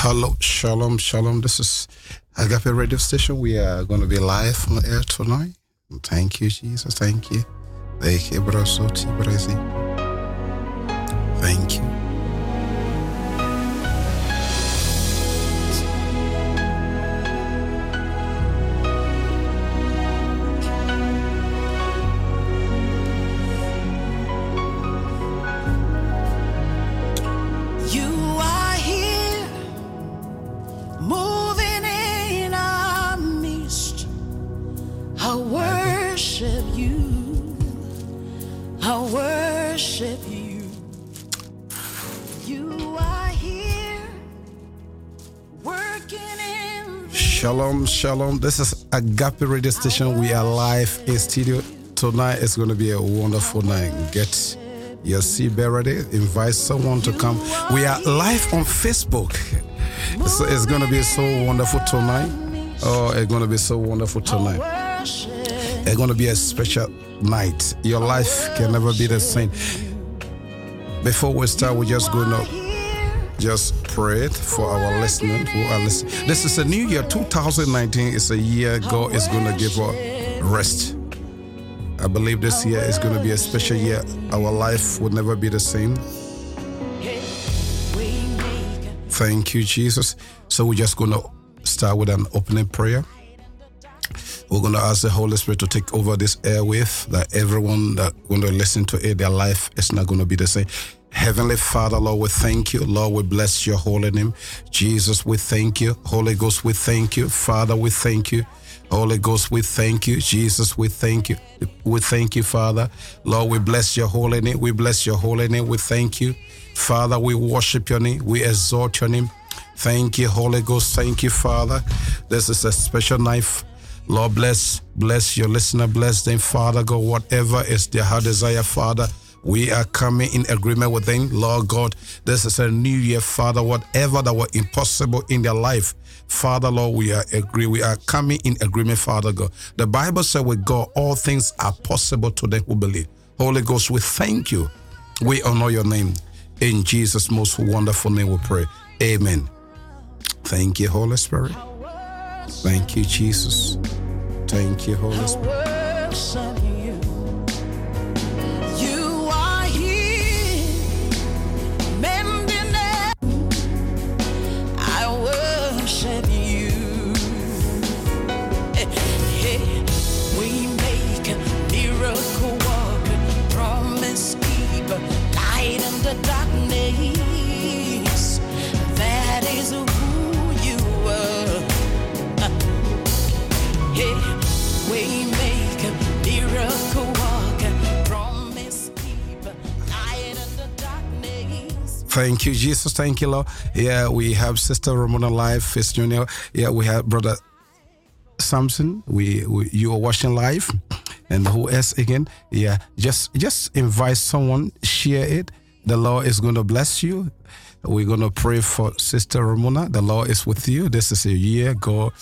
Hello, shalom, shalom. This is Agape Radio Station. We are going to be live on air tonight. Thank you, Jesus. Thank you. Thank you, Thank you. You Shalom. This is Agape Radio Station. We are live in studio. Tonight is going to be a wonderful night. Get your seat ready. Invite someone to come. We are live on Facebook. So it's going to be so wonderful tonight. Oh, it's going to be so wonderful tonight. It's going to be a special night. Your life can never be the same. Before we start, we're just going to just pray it for our listeners who are listening. This is a new year, 2019 is a year God is going to give us rest. I believe this year is going to be a special year. Our life will never be the same. Thank you, Jesus. So we're just going to start with an opening prayer. We're going to ask the Holy Spirit to take over this airwave, that everyone that going to listen to it, their life is not going to be the same. Heavenly Father, Lord, we thank you. Lord, we bless your holy name. Jesus, we thank you. Holy Ghost, we thank you. Father, we thank you. Holy Ghost, we thank you. Jesus, we thank you. We thank you, Father. Lord, we bless your holy name. We bless your holy name. We thank you. Father, we worship your name. We exalt your name. Thank you, Holy Ghost. Thank you, Father. This is a special knife. Lord, bless, bless your listener, bless them, Father God, whatever is their heart desire, Father. We are coming in agreement with them, Lord God. This is a new year, Father. Whatever that were impossible in their life, Father, Lord, we are agree. We are coming in agreement, Father God. The Bible said with God, all things are possible to them who believe. Holy Ghost, we thank you. We honor your name. In Jesus' most wonderful name we pray. Amen. Thank you, Holy Spirit. Thank you, Jesus. Thank you, Holy Spirit. Thank you, Jesus. Thank you, Lord. Yeah, we have Sister Ramona live, Fist Junior. Yeah, we have Brother Samson. We, we you are watching live, and who else again? Yeah, just just invite someone, share it. The Lord is going to bless you. We're going to pray for Sister Ramona. The Lord is with you. This is a year, God.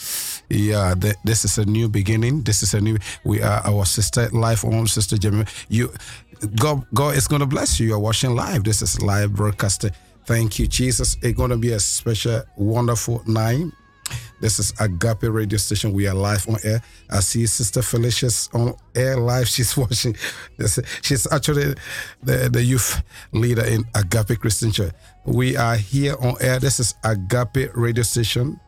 Yeah, th- this is a new beginning. This is a new. We are our sister, life on Sister Jimmy. You, God, God is going to bless you. You're watching live. This is live broadcasting. Thank you, Jesus. It's going to be a special, wonderful night. This is Agape Radio Station. We are live on air. I see Sister Felicia's on air live. She's watching. She's actually the, the youth leader in Agape Christian Church. We are here on air. This is Agape Radio Station.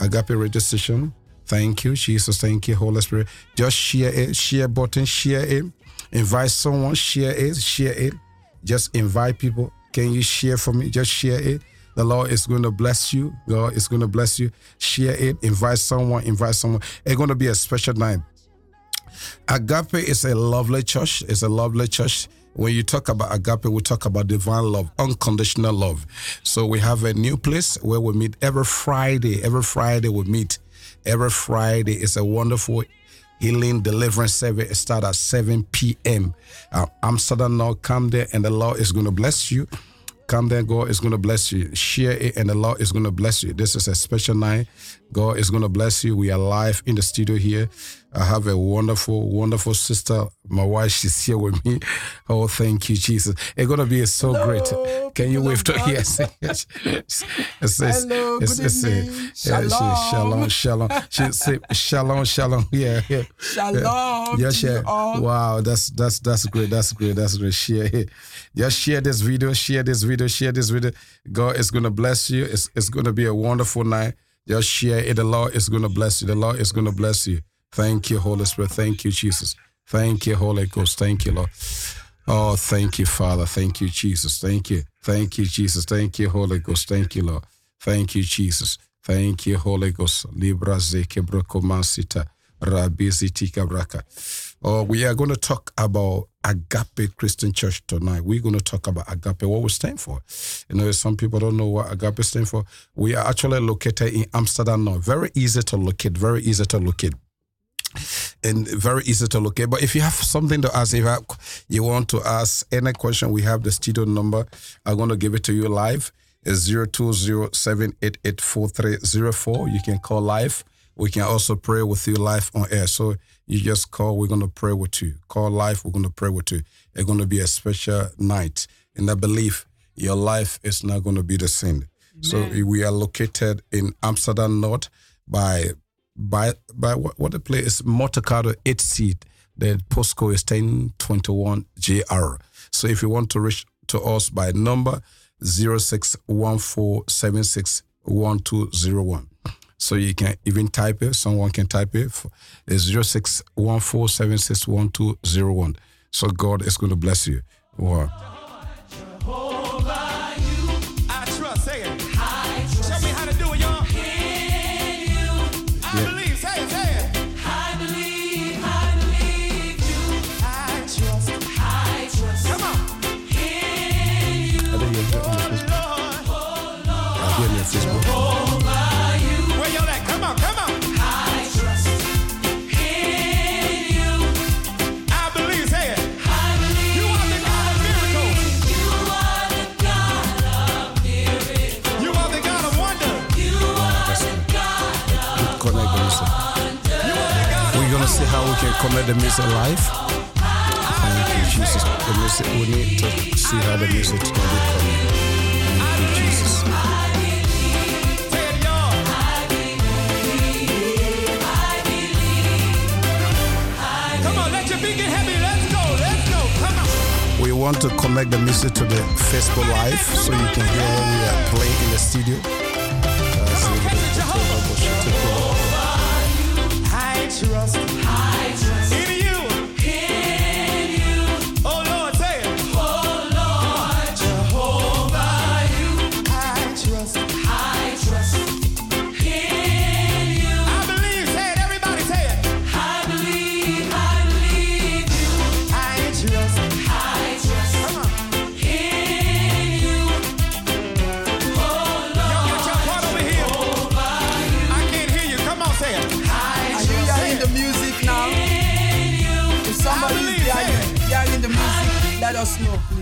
Agape Radio Station. Thank you, Jesus. Thank you, Holy Spirit. Just share it. Share button. Share it. Invite someone. Share it. Share it. Just invite people. Can you share for me? Just share it. The Lord is going to bless you. God is going to bless you. Share it. Invite someone. Invite someone. It's going to be a special night. Agape is a lovely church. It's a lovely church. When you talk about agape, we talk about divine love, unconditional love. So we have a new place where we meet every Friday. Every Friday we meet. Every Friday is a wonderful healing deliverance service. It starts at 7 p.m. Uh, Amsterdam now come there and the Lord is going to bless you. Come there, God is going to bless you. Share it, and the Lord is going to bless you. This is a special night. God is going to bless you. We are live in the studio here. I have a wonderful, wonderful sister. My wife, she's here with me. Oh, thank you, Jesus. It's gonna be so Hello, great. Can you wave to God. yes? yes. It's, it's, Hello, it's, good it's, evening. yeah, she- shalom, Shalom. shalom. She say shalom, shalom. Yeah, yeah. Shalom Yeah, share. Wow, that's that's that's great. That's great. That's great. Share it. Just share this video. Share this video. Share this video. God is gonna bless you. It's it's gonna be a wonderful night. Just share it. The Lord is gonna bless you. The Lord is gonna bless you. Thank you, Holy Spirit. Thank you, Jesus. Thank you, Holy Ghost. Thank you, Lord. Oh, thank you, Father. Thank you, Jesus. Thank you. Thank you, Jesus. Thank you, Holy Ghost. Thank you, Lord. Thank you, Jesus. Thank you, Holy Ghost. Libra zeke brokomasita. Rabizitika braka. Oh, we are going to talk about Agape Christian Church tonight. We're going to talk about Agape, what we stand for. You know, some people don't know what Agape stands for. We are actually located in Amsterdam now. Very easy to locate, very easy to locate and very easy to locate. But if you have something to ask, if you, want to ask any question, we have the studio number. I'm going to give it to you live. It's 0207884304. You can call live. We can also pray with you live on air. So you just call, we're going to pray with you. Call live, we're going to pray with you. It's going to be a special night. And I believe your life is not going to be the same. So we are located in Amsterdam North by by by what, what the place is Motorcado 8 seat. The postcode is 1021 JR. So if you want to reach to us by number 0614761201. So you can even type it, someone can type it. It's 0614761201. So God is going to bless you. Wow. See how we can connect the music live. Thank you, Jesus. The music we need to see how the music can be connected. Thank you, Jesus. Say it, y'all. Come on, let your feet get heavy. Let's go. Let's go. Come on. We want to connect the music to the Facebook Live so you can hear when we are playing in the studio. Uh, so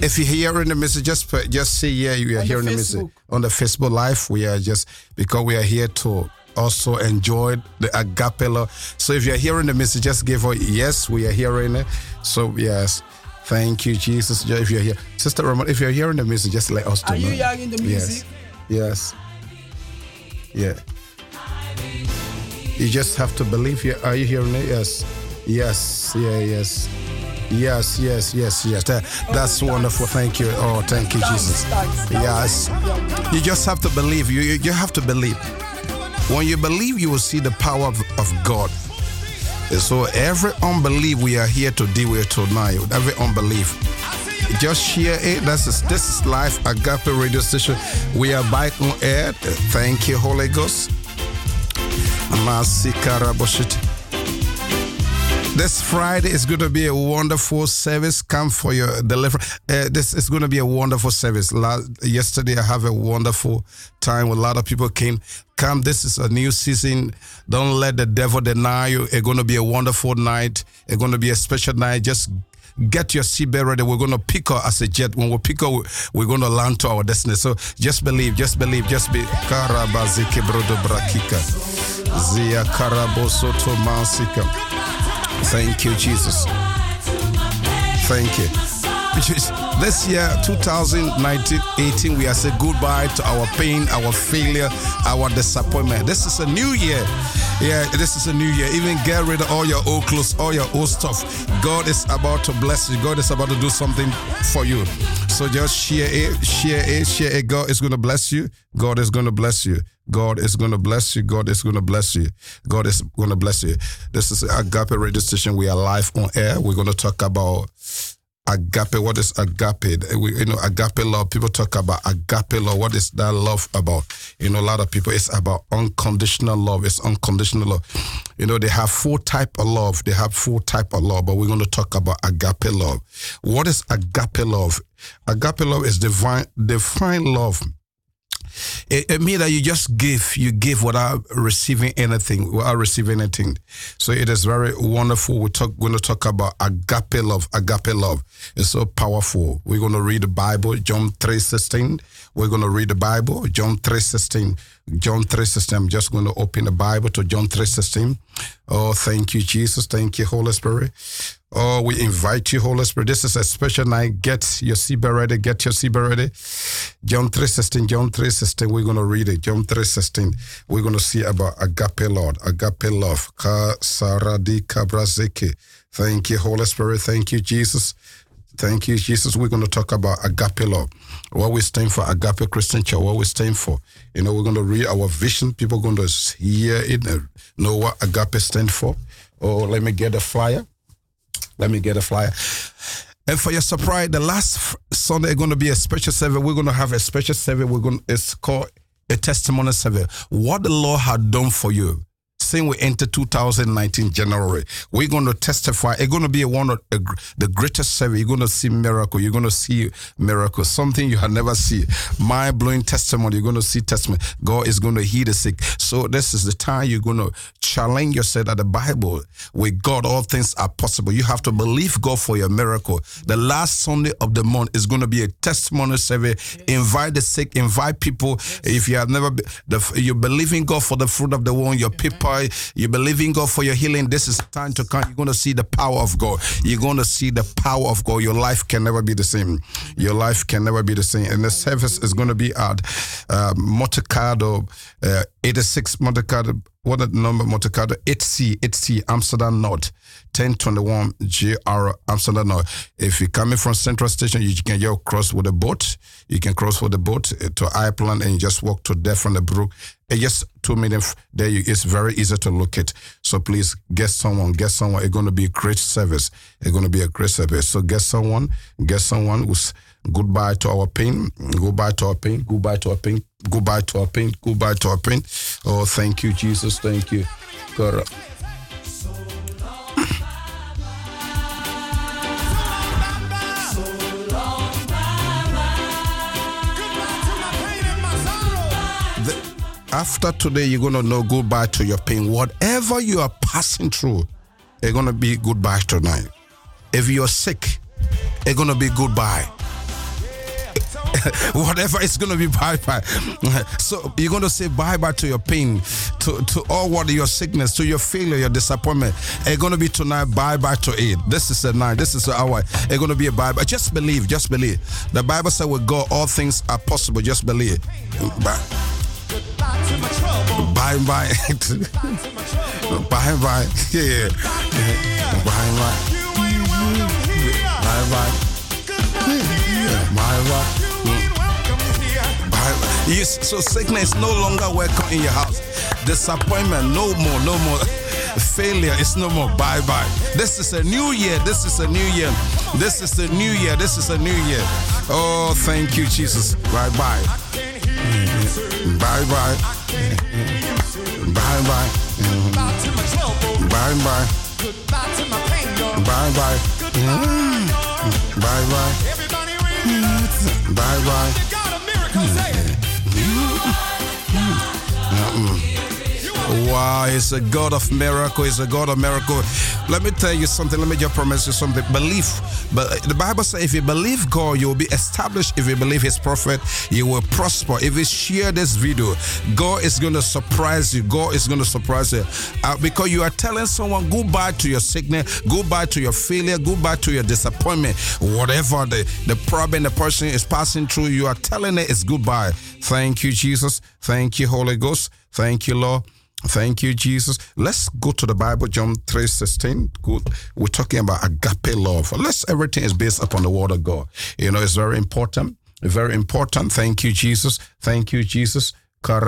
If you're hearing the message, just put- just say yeah, you are On the hearing the music Facebook. on the Facebook Live. We are just because we are here to also enjoy the agape love. So if you're hearing the message, just give a yes. We are hearing it. So yes, thank you, Jesus. If you're here, Sister Ramon, if you're hearing the music, just let us Are know. you hearing the music? Yes. Yes. Yeah. You just have to believe. You are you hearing it? Yes. Yes. Yeah. Yes. Yes. Yes. Yes. Yes. That, that's wonderful. Thank you. Oh, thank you, Jesus. Yes. You just have to believe. You, you you have to believe. When you believe, you will see the power of, of God. So every unbelief we are here to deal with tonight, every unbelief, just share it. That's this is live Agape radio station. We are back on air. Thank you, Holy Ghost. Masikaraboshit. This Friday is going to be a wonderful service. Come for your delivery. Uh, this is going to be a wonderful service. Yesterday, I have a wonderful time. A lot of people came. Come, this is a new season. Don't let the devil deny you. It's going to be a wonderful night. It's going to be a special night. Just get your seatbelt ready. We're going to pick her as a jet. When we pick her, we're going to land to our destiny. So just believe, just believe, just be. Karabazike brodo brakika. Zia karabosoto mansika. Thank you, Jesus. Thank you. This year, 2019, 18, we are saying goodbye to our pain, our failure, our disappointment. This is a new year. Yeah, this is a new year. Even get rid of all your old clothes, all your old stuff. God is about to bless you. God is about to do something for you. So just share it, share it, share it. God is going to bless you. God is going to bless you. God is going to bless you. God is going to bless you. God is going to bless you. This is Agape Radio Station. We are live on air. We're going to talk about agape. What is agape? We, you know, agape love. People talk about agape love. What is that love about? You know, a lot of people. It's about unconditional love. It's unconditional love. You know, they have four type of love. They have four type of love, but we're going to talk about agape love. What is agape love? Agape love is divine, divine love. It, it means that you just give, you give without receiving anything, without receiving anything. So it is very wonderful. We talk, going to talk about agape love. Agape love is so powerful. We're going to read the Bible, John three sixteen. We're going to read the Bible, John three sixteen. John three sixteen. I'm just going to open the Bible to John three sixteen. Oh, thank you, Jesus. Thank you, Holy Spirit. Oh, we invite you, Holy Spirit. This is a special night. Get your CB ready. Get your CB ready. John 3.16, John 3.16, we're going to read it. John 3.16, we're going to see about agape Lord, agape love. Thank you, Holy Spirit. Thank you, Jesus. Thank you, Jesus. We're going to talk about agape love. What we stand for, agape Christian Church, what we stand for. You know, we're going to read our vision. People are going to hear it and know what agape stand for. Oh, let me get a flyer. Let me get a flyer. And for your surprise, the last Sunday is going to be a special service. We're going to have a special service. We're going. It's called a testimony service. What the Lord had done for you. We enter 2019 January, we're going to testify. It's going to be one of the greatest service. You're going to see miracle. You're going to see miracle. Something you have never seen. Mind blowing testimony. You're going to see testimony. God is going to heal the sick. So this is the time you're going to challenge yourself at the Bible, with God, all things are possible. You have to believe God for your miracle. The last Sunday of the month is going to be a testimony survey. Invite the sick. Invite people. If you have never, the, you believe in God for the fruit of the womb. Your people you believe in God for your healing, this is time to come. You're going to see the power of God. You're going to see the power of God. Your life can never be the same. Your life can never be the same. And the service is going to be at uh, Montecado, uh, 86 What the number Montecado? 8C, 8C, Amsterdam North. 1021 GR Amsterdam North. If you're coming from Central Station, you can just cross with a boat. You can cross with a boat eh, to Ireland and you just walk to there from the brook. Eh, it's just two minutes there. You, it's very easy to locate. So please get someone, get someone. It's going to be a great service. It's going to be a great service. So get someone, get someone who's goodbye to our pain, goodbye to our pain, goodbye to our pain, goodbye to our pain, goodbye to our pain. Oh, thank you, Jesus. Thank you. God. after today, you're going to know goodbye to your pain. Whatever you are passing through, it's going to be goodbye tonight. If you're sick, it's going to be goodbye. Whatever it's going to be bye bye. So you're going to say bye bye to your pain, to, to all what your sickness, to your failure, your disappointment. It's going to be tonight bye bye to it. This is the night. This is the hour. It's going to be a bye bye. Just believe. Just believe. The Bible said with God all things are possible. Just believe. Bye. Bye bye. bye bye. Yeah. Bye bye. Bye bye. Bye bye. Yes, so sickness no longer welcome in your house. Disappointment, no more, no more. Failure is no more. Bye bye. This is a new year. This is a new year. This is a new year. This is a new year. Oh, thank you, Jesus. Bye bye. Bye bye. Bye bye. Bye bye. Mm. Bye mm. bye. Bye bye. Bye bye. Bye bye. He's a God of miracle. He's a God of miracle. Let me tell you something. Let me just promise you something. Belief. But the Bible says if you believe God, you will be established. If you believe His prophet, you will prosper. If you share this video, God is going to surprise you. God is going to surprise you uh, because you are telling someone goodbye to your sickness, goodbye to your failure, goodbye to your disappointment, whatever the, the problem the person is passing through. You are telling it it's goodbye. Thank you, Jesus. Thank you, Holy Ghost. Thank you, Lord. Thank you, Jesus. Let's go to the Bible, John 3 16. Good. We're talking about agape love. Let's everything is based upon the word of God. You know, it's very important. Very important. Thank you, Jesus. Thank you, Jesus. John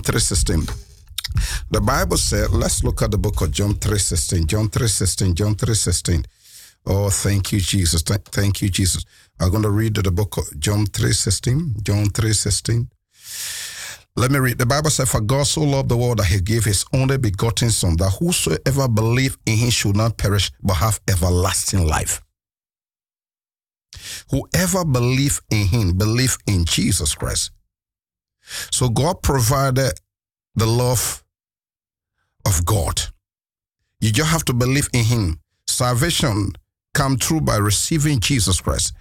3 16. The Bible said, let's look at the book of John 3 16. John 3 16. John 3 16. Oh, thank you, Jesus. Thank you, Jesus. I'm going to read the book of John 3 16. John 3 16. Let me read. The Bible says, For God so loved the world that he gave his only begotten Son, that whosoever believe in him should not perish, but have everlasting life. Whoever believe in him, believe in Jesus Christ. So God provided the love of God. You just have to believe in him. Salvation come through by receiving Jesus Christ.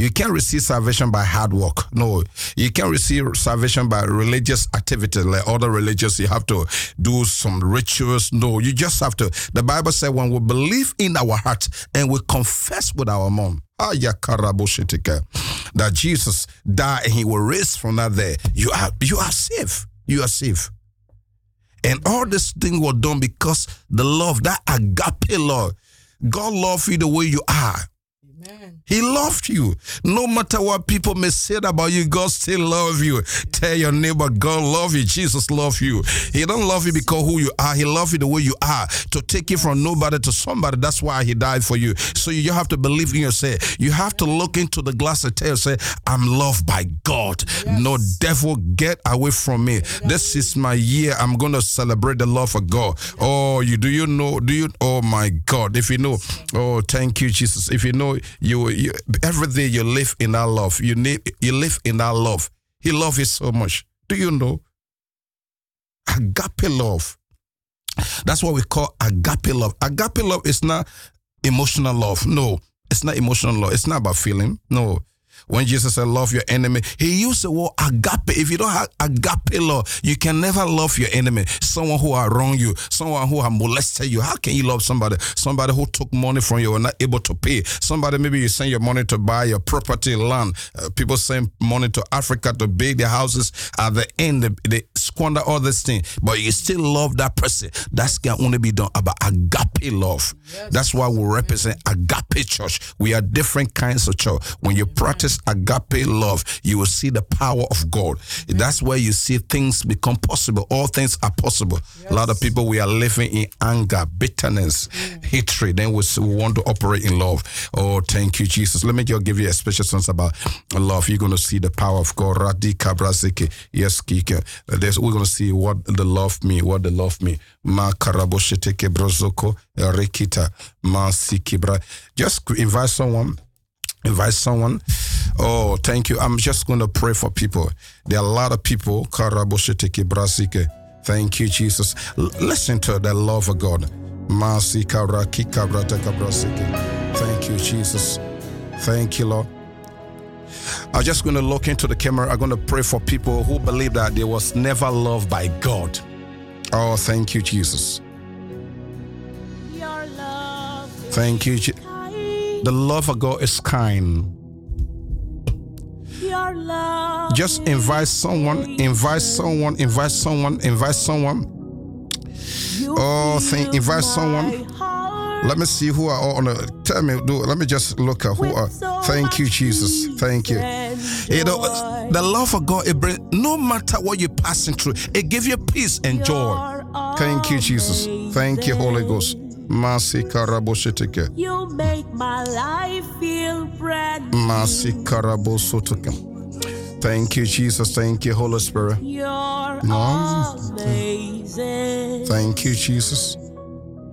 You can't receive salvation by hard work. No, you can't receive salvation by religious activity like other religious. You have to do some rituals. No, you just have to. The Bible said when we believe in our heart and we confess with our mouth ah, that Jesus died and he will raise from that there, you are you are safe. You are safe. And all this thing was done because the love, that agape love, God loved you the way you are. Amen. He loved you. No matter what people may say about you, God still love you. Tell your neighbor, God love you. Jesus love you. He don't love you because who you are. He love you the way you are. To take you from nobody to somebody. That's why he died for you. So you have to believe in yourself. You have to look into the glass and tell yourself, I'm loved by God. No devil, get away from me. This is my year. I'm going to celebrate the love of God. Oh, you do you know? Do you? Oh my God! If you know, oh, thank you, Jesus. If you know, you, you every day you live in that love. You need you live in that love. He loves you so much. Do you know? Agape love. That's what we call agape love. Agape love is not emotional love. No, it's not emotional love. It's not about feeling. No. When Jesus said, Love your enemy, he used the word agape. If you don't have agape love, you can never love your enemy. Someone who are wrong you, someone who have molested you. How can you love somebody? Somebody who took money from you and not able to pay. Somebody, maybe you send your money to buy your property, land. Uh, people send money to Africa to build their houses. At the end, they squander all this thing, but you still love that person. That can only be done about agape love. That's why we represent agape church. We are different kinds of church. When you practice agape love, you will see the power of God. That's where you see things become possible. All things are possible. A lot of people we are living in anger, bitterness, mm. hatred. Then we we want to operate in love. Oh, thank you, Jesus. Let me just give you a special sense about love. You're going to see the power of God. Radika. Yes, kike. There's, we're going to see what the love me, What the love me. Ma karabosheteke brozoko rekita ma sikibra. Just invite someone invite someone. Oh, thank you. I'm just going to pray for people. There are a lot of people. Karabosheteke brasike. Thank you, Jesus. Listen to the love of God. Masika rakika brateka brasike. Thank you, Jesus. Thank you, Lord. I'm just going to look into the camera. I'm going to pray for people who believe that they was never loved by God. Oh, thank you, Jesus. Your love Thank you. Je- the love of God is kind. Your love Just invite someone, invite someone, invite someone, oh, invite someone. Oh, thank- invite someone. Let me see who are all on the. Tell me, do. Let me just look at who are. Thank you, Jesus. Thank you. You know, the love of God, it brings, no matter what you're passing through, it gives you peace and joy. Thank you, Jesus. Thank you, Holy Ghost. Masi. You make my life feel brand new. Masi. Thank you, Jesus. Thank you, Holy Spirit. You're No. amazing. Thank you, Jesus.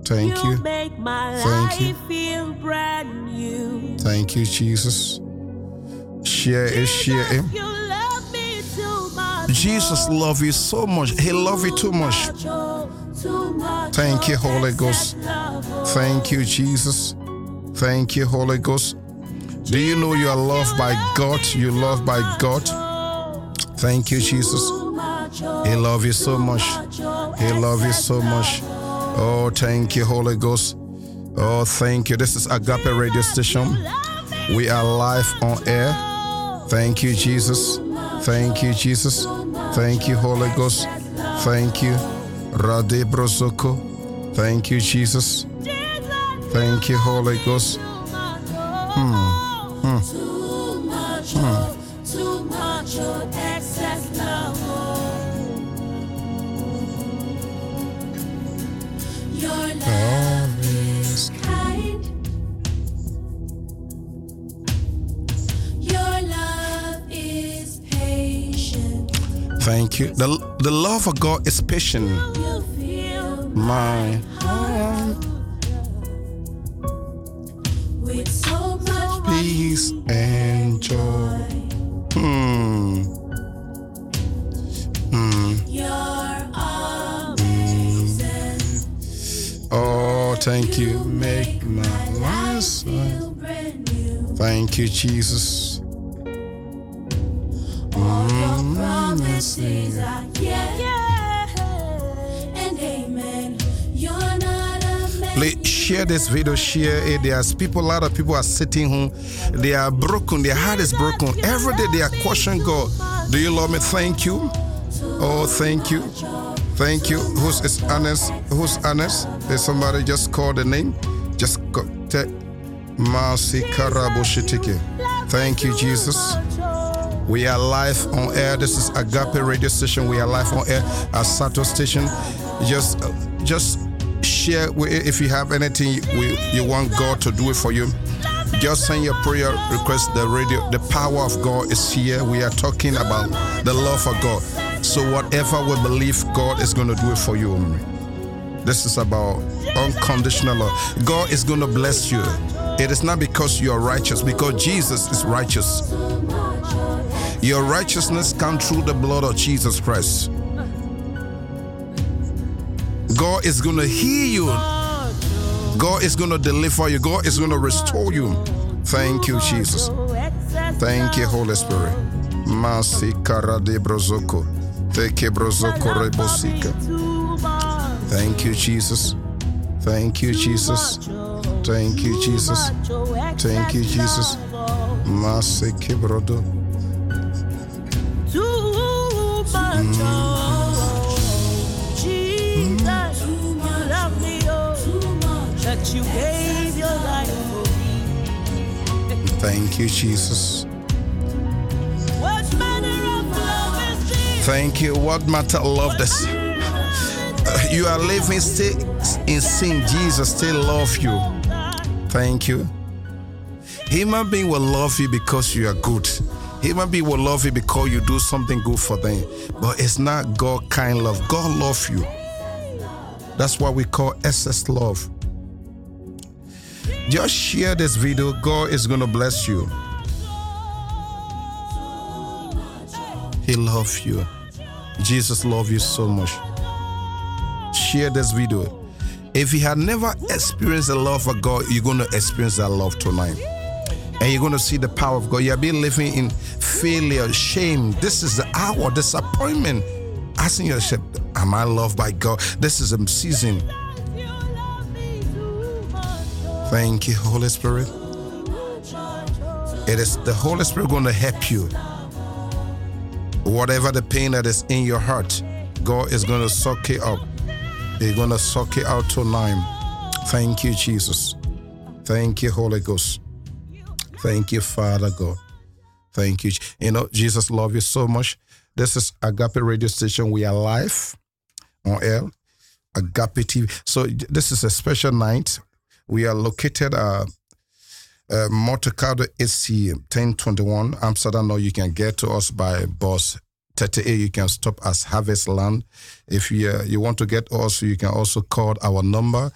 Thank you you. make my Thank you. feel brand new. Thank you, Jesus. Share it, share it. Jesus, love me too much Jesus love you so much. He love you too much. Thank you, Holy Ghost. Thank you, Jesus. Thank you, Holy Ghost. Do you know you are loved by God? You love by God. Thank you, Jesus. Oh. He love you so much. Oh. He love you so much. Oh, thank you, Holy Ghost. Oh, thank you. This is Agape Radio Station. We are live on air. Thank you, Jesus. Thank you, Jesus. Thank you, Holy Ghost. Thank you. Rade. Thank you, Jesus. Thank you, Holy Ghost. You. The, the love of God is patient. My with so much peace and joy. Hmm. You're. Oh, thank you. Make my life. Thank you, Jesus. And amen. Please share this video, share it. There's people, a lot of people are sitting home. They are broken, their heart is broken. Every day they are questioning God. Do you love me? Thank you. Oh, thank you. Thank you. Who's is honest? Who's honest? Did somebody just call the name? Just go. Thank you, Jesus. We are live on air. This is Agape Radio Station. We are live on air at Sato Station. Just, just share if you have anything you want God to do it for you. Just send your prayer request. The radio, the power of God is here. We are talking about the love of God. So whatever we believe, God is going to do it for you. This is about unconditional love. God is going to bless you. It is not because you are righteous, because Jesus is righteous. Your righteousness comes through the blood of Jesus Christ. God is going to heal you. God is going to deliver you. God is going to restore you. Thank you, Jesus. Thank you, Holy Spirit. Masi karade brozoko. Teke brozoko rebosika. Thank you, Jesus. Thank you, Jesus. Thank you, Jesus. Thank you, Jesus. Masi kibrodo. Thank you, Jesus. What manner of love is this? Thank you. What matter love this? Uh, you are living still in sin. Jesus still love you. Thank you. Human being will love you because you are good. Human being will love you because you do something good for them. But it's not God kind love. God love you. That's what we call excess love. Just share this video. God is going to bless you. He loves you. Jesus loves you so much. Share this video. If you had never experienced the love of God, you're going to experience that love tonight. And you're going to see the power of God. You've been living in failure, shame. This is the hour, disappointment. Asking yourself, Am I loved by God? This is a season. Thank you, Holy Spirit. It is the Holy Spirit going to help you. Whatever the pain that is in your heart, God is going to suck it up. He's going to suck it out to tonight. Thank you, Jesus. Thank you, Holy Ghost. Thank you, Father God. Thank you. You know, Jesus love you so much. This is Agape Radio Station. We are live on air. Agape TV. So this is a special night. We are located at uh, Motorcado AC 1021 Amsterdam. Now you can get to us by bus 38. You can stop at Harvest Land. If you uh, you want to get us, you can also call our number.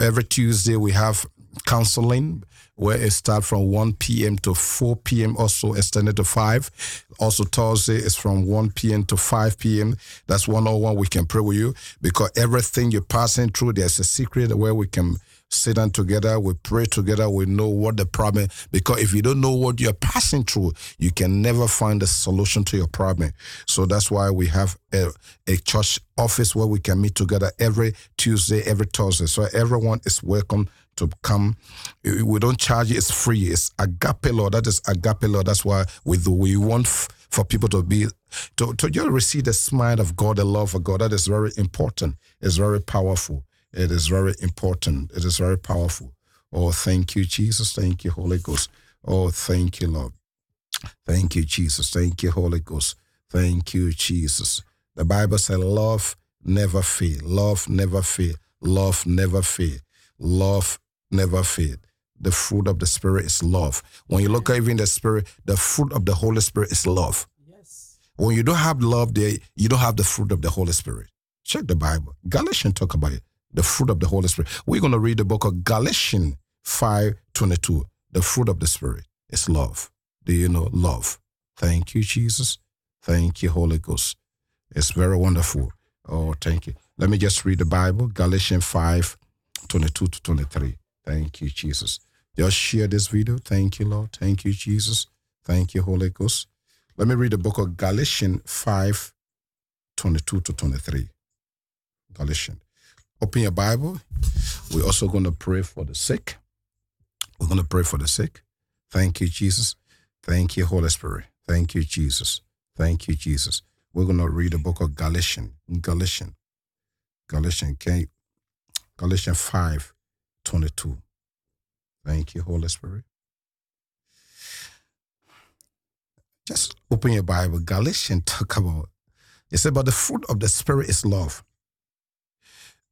Every Tuesday we have counseling where it starts from 1 p.m. to 4 p.m. also extended to 5 also thursday is from 1 p.m. to 5 p.m. that's one-on-one we can pray with you because everything you're passing through there's a secret where we can sit down together we pray together we know what the problem because if you don't know what you're passing through you can never find a solution to your problem so that's why we have a, a church office where we can meet together every tuesday every thursday so everyone is welcome to come we don't charge it it's free it's agape law that is agape law that's why we do we want f- for people to be to, to just receive the smile of god the love of god that is very important it's very powerful it is very important it is very powerful. Oh thank you jesus thank you holy ghost. Oh thank you lord. Thank you jesus thank you holy ghost. Thank you jesus. The bible says love never fail love never fail love never fail love never fail the fruit of the spirit is love. When you look at even the spirit the fruit of the holy spirit is love. Yes. when you don't have love there you don't have the fruit of the holy spirit. Check the bible. Galatians talk about it. The fruit of the holy spirit. We're going to read the book of galatians 5 22 the fruit of the spirit is love. Do you know love? Thank you jesus. Thank you holy ghost. It's very wonderful. Oh thank you. Let me just read the bible. Galatians 5 22 to 23 thank you jesus just share this video thank you lord thank you jesus thank you holy ghost let me read the book of Galatians 5 22 to 23. Galatians. Open your Bible. We're also going to pray for the sick. We're going to pray for the sick. Thank you, Jesus. Thank you, Holy Spirit. Thank you, Jesus. Thank you, Jesus. We're going to read the book of Galatians. Galatians. Galatians. Galatians 5 22. Thank you, Holy Spirit. just open your Bible. Galatians talk about it said, but the fruit of the spirit is love.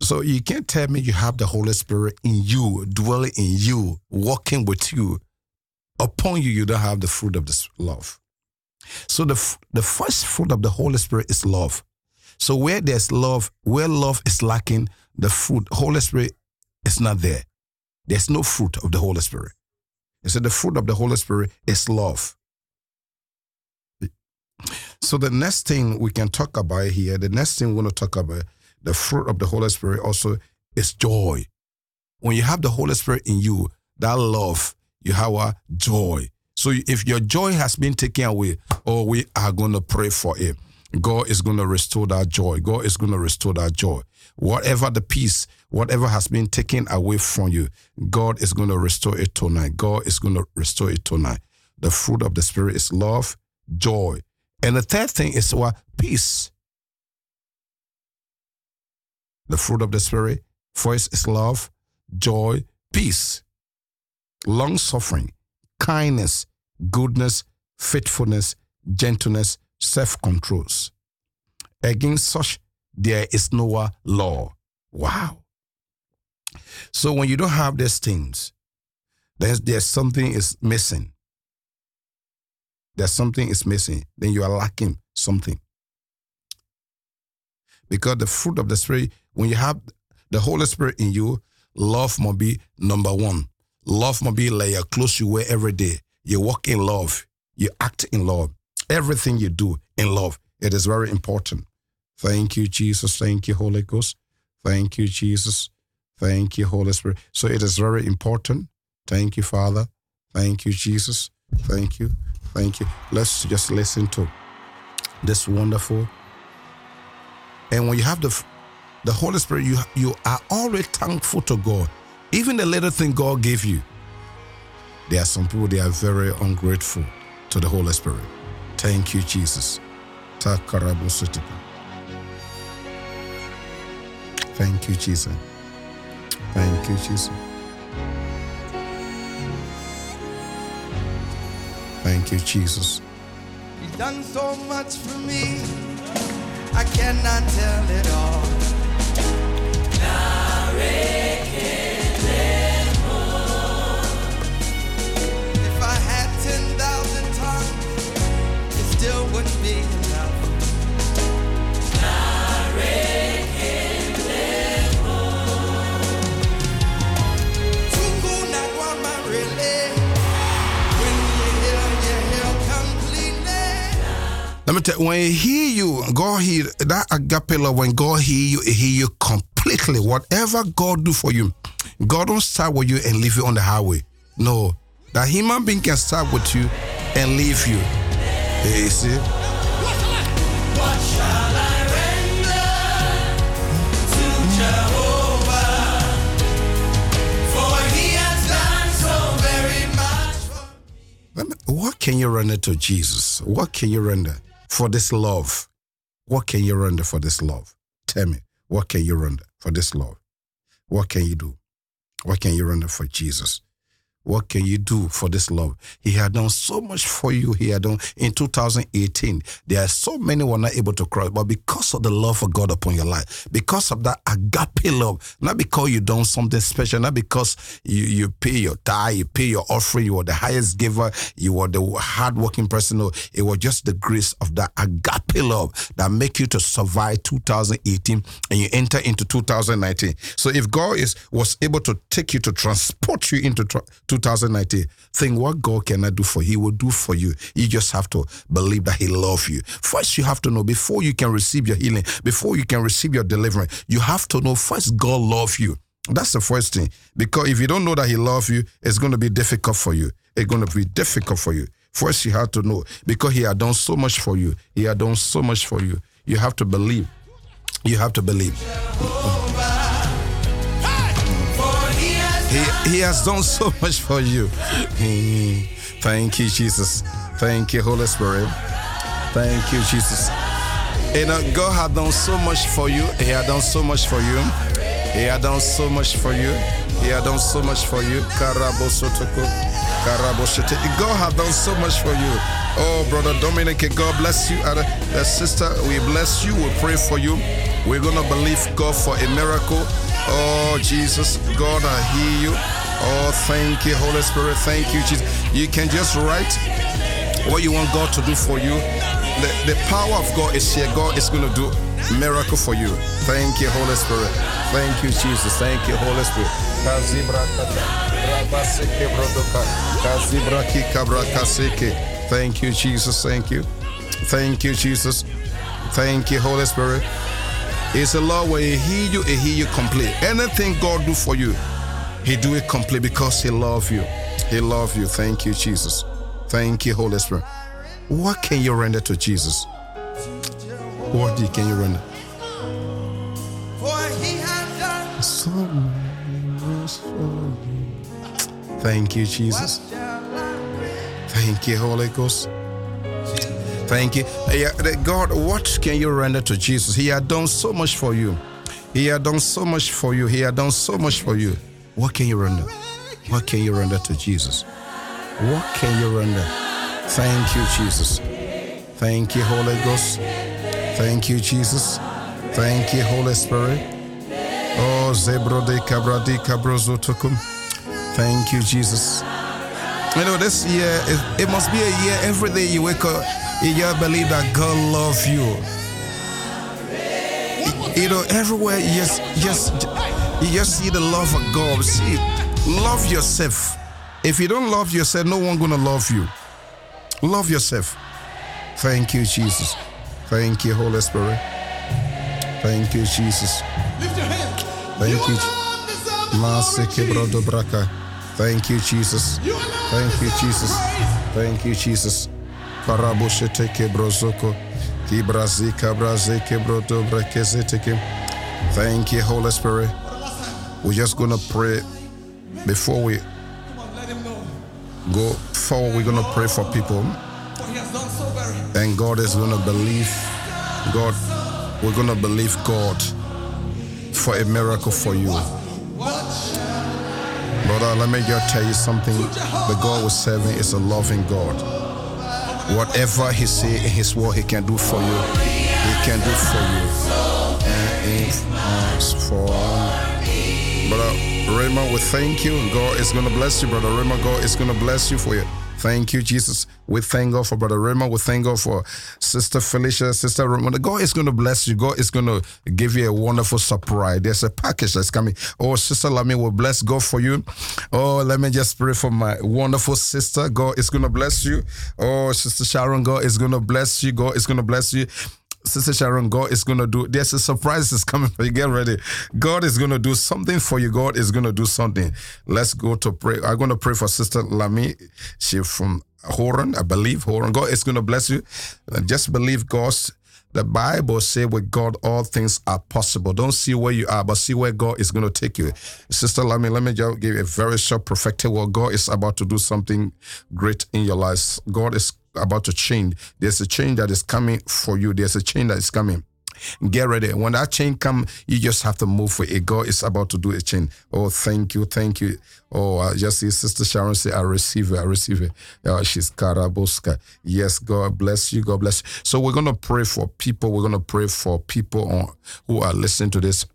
So you can't tell me you have the Holy Spirit in you, dwelling in you, walking with you. Upon you, you don't have the fruit of this love. So the the first fruit of the Holy Spirit is love. So where there's love, where love is lacking, the fruit, Holy Spirit is not there. There's no fruit of the Holy Spirit. It said the fruit of the Holy Spirit is love. So the next thing we can talk about here, the next thing we're going to talk about, the fruit of the Holy Spirit also is joy. When you have the Holy Spirit in you, that love, you have a joy. So if your joy has been taken away, oh, we are going to pray for it. God is going to restore that joy. God is going to restore that joy. Whatever the peace, whatever has been taken away from you, God is going to restore it tonight. God is going to restore it tonight. The fruit of the Spirit is love, joy. And the third thing is what? Peace. The fruit of the Spirit, first is love, joy, peace, long suffering, kindness, goodness, faithfulness, gentleness, self controls. Against such, there is no law. Wow. So when you don't have these things, there's, there's something is missing. There's something is missing. Then you are lacking something. Because the fruit of the Spirit, when you have the Holy Spirit in you, love must be number one. Love must be like your clothes you wear every day. You walk in love. You act in love. Everything you do in love. It is very important. Thank you, Jesus. Thank you, Holy Ghost. Thank you, Jesus. Thank you, Holy Spirit. So it is very important. Thank you, Father. Thank you, Jesus. Thank you. Thank you. Let's just listen to this wonderful. And when you have the the Holy Spirit, you you are already thankful to God. Even the little thing God gave you. There are some people they are very ungrateful to the Holy Spirit. Thank you, Jesus. Thank you, Jesus. Thank you, Jesus. Thank you, Jesus. He's done so much for me. I cannot tell it all. Let me tell you, when he hear you, God hear that agape love, when God hear you, he hear you completely. Whatever God do for you, God don't start with you and leave you on the highway. No. That human being can start with you and leave you. You see? What can you render to Jesus? What can you render for this love? What can you render for this love? Tell me, what can you render for this love? What can you do? What can you render for Jesus? What can you do for this love? He had done so much for you. He had done in 2018. There are so many who are not able to cross, but because of the love of God upon your life, because of that agape love, not because you done something special, not because you, you pay your tithe, you pay your offering, you are the highest giver, you are the hardworking person. No, it was just the grace of that agape love that make you to survive 2018 and you enter into 2019. So if God is was able to take you to transport you into 2019, think what God cannot do for you, He will do for you. You just have to believe that He loves you. First, you have to know before you can receive your healing, before you can receive your deliverance, you have to know first God loves you. That's the first thing. Because if you don't know that He loves you, it's going to be difficult for you. It's going to be difficult for you. First, you have to know because He had done so much for you. He had done so much for you. You have to believe. You have to believe. He has He, has done so much for you. Thank you, Jesus. Thank you, Holy Spirit. Thank you, Jesus. You know, God has done so much for you. He has done so much for you. He has done so much for you. He has done so much for you. God had done so much for you. Oh, brother Dominic, God bless you. And uh, sister, we bless you. We pray for you. We're going to believe God for a miracle. Oh, Jesus, God, I hear you. Oh, thank you, Holy Spirit. Thank you, Jesus. You can just write what you want God to do for you. The, the power of God is here. God is going to do miracle for you. Thank you, Holy Spirit. Thank you, Jesus. Thank you, Holy Spirit. Thank you, Jesus. Thank you. Thank you, Jesus. Thank you, Holy Spirit. It's a law where he hear you, he hear you complete. Anything God do for you, he do it complete because he love you. He love you. Thank you, Jesus. Thank you, Holy Spirit. What can you render to Jesus? What can you render? for he has done So much for you. Thank you, Jesus. Thank you, Holy Ghost. Thank you. God, what can you render to Jesus? He had done so much for you. He had done so much for you. He had done so much for you. What can you render? What can you render to Jesus? What can you render? Thank you, Jesus. Thank you, Holy Ghost. Thank you, Jesus. Thank you, Holy Spirit. Oh, Zebro de Cabra de Cabrozotokum. Thank you, Jesus. You know, this year, it, it must be a year every day you wake up, you just believe that God loves you. You know, everywhere you just, just, you just see the love of God. See, love yourself. If you don't love yourself, no one gonna love you. Love yourself. Thank you, Jesus. Thank you, Holy Spirit. Thank you, Jesus. Lift your hands. Thank you. alone deserve the Maseke glory, brodo braka. Thank you, Jesus. Thank you, Jesus. Thank you, Jesus. Thank you, Holy Spirit. We're just gonna pray before we go forward. We're gonna pray for people, and God is gonna believe. God, we're gonna believe God for a miracle for you. Brother, let me just tell you something. The God we're serving is a loving God. Whatever He say in His word, He can do for you. He can do for you. And if us for Brother Raymond, we thank you. God is going to bless you, Brother Raymond. God is going to bless you for you. Thank you, Jesus. We thank God for Brother Raymond. We thank God for Sister Felicia, Sister Raymond. God is going to bless you. God is going to give you a wonderful surprise. There's a package that's coming. Oh, Sister Lami will bless God for you. Oh, let me just pray for my wonderful sister. God is going to bless you. Oh, Sister Sharon, God is going to bless you. God is going to bless you. Sister Sharon, God is going to do, there's a surprise that's coming for you. Get ready. God is going to do something for you. God is going to do something. Let's go to pray. I'm going to pray for Sister Lami. She from Horan, I believe. Horan. God is going to bless you. Just believe God's. The Bible say with God all things are possible. Don't see where you are, but see where God is going to take you. Sister Lami, let me just give you a very short prophetic word. God is about to do something great in your lives. God is about to change. There's a change that is coming for you. There's a change that is coming. Get ready. When that change come, you just have to move for it. God is about to do a change. Oh, thank you, thank you. Oh, I just see Sister Sharon say, I receive it, I receive it. Oh, she's Karabuska. Yes, God bless you, God bless you. So we're going to pray for people. We're going to pray for people on, who are listening to this.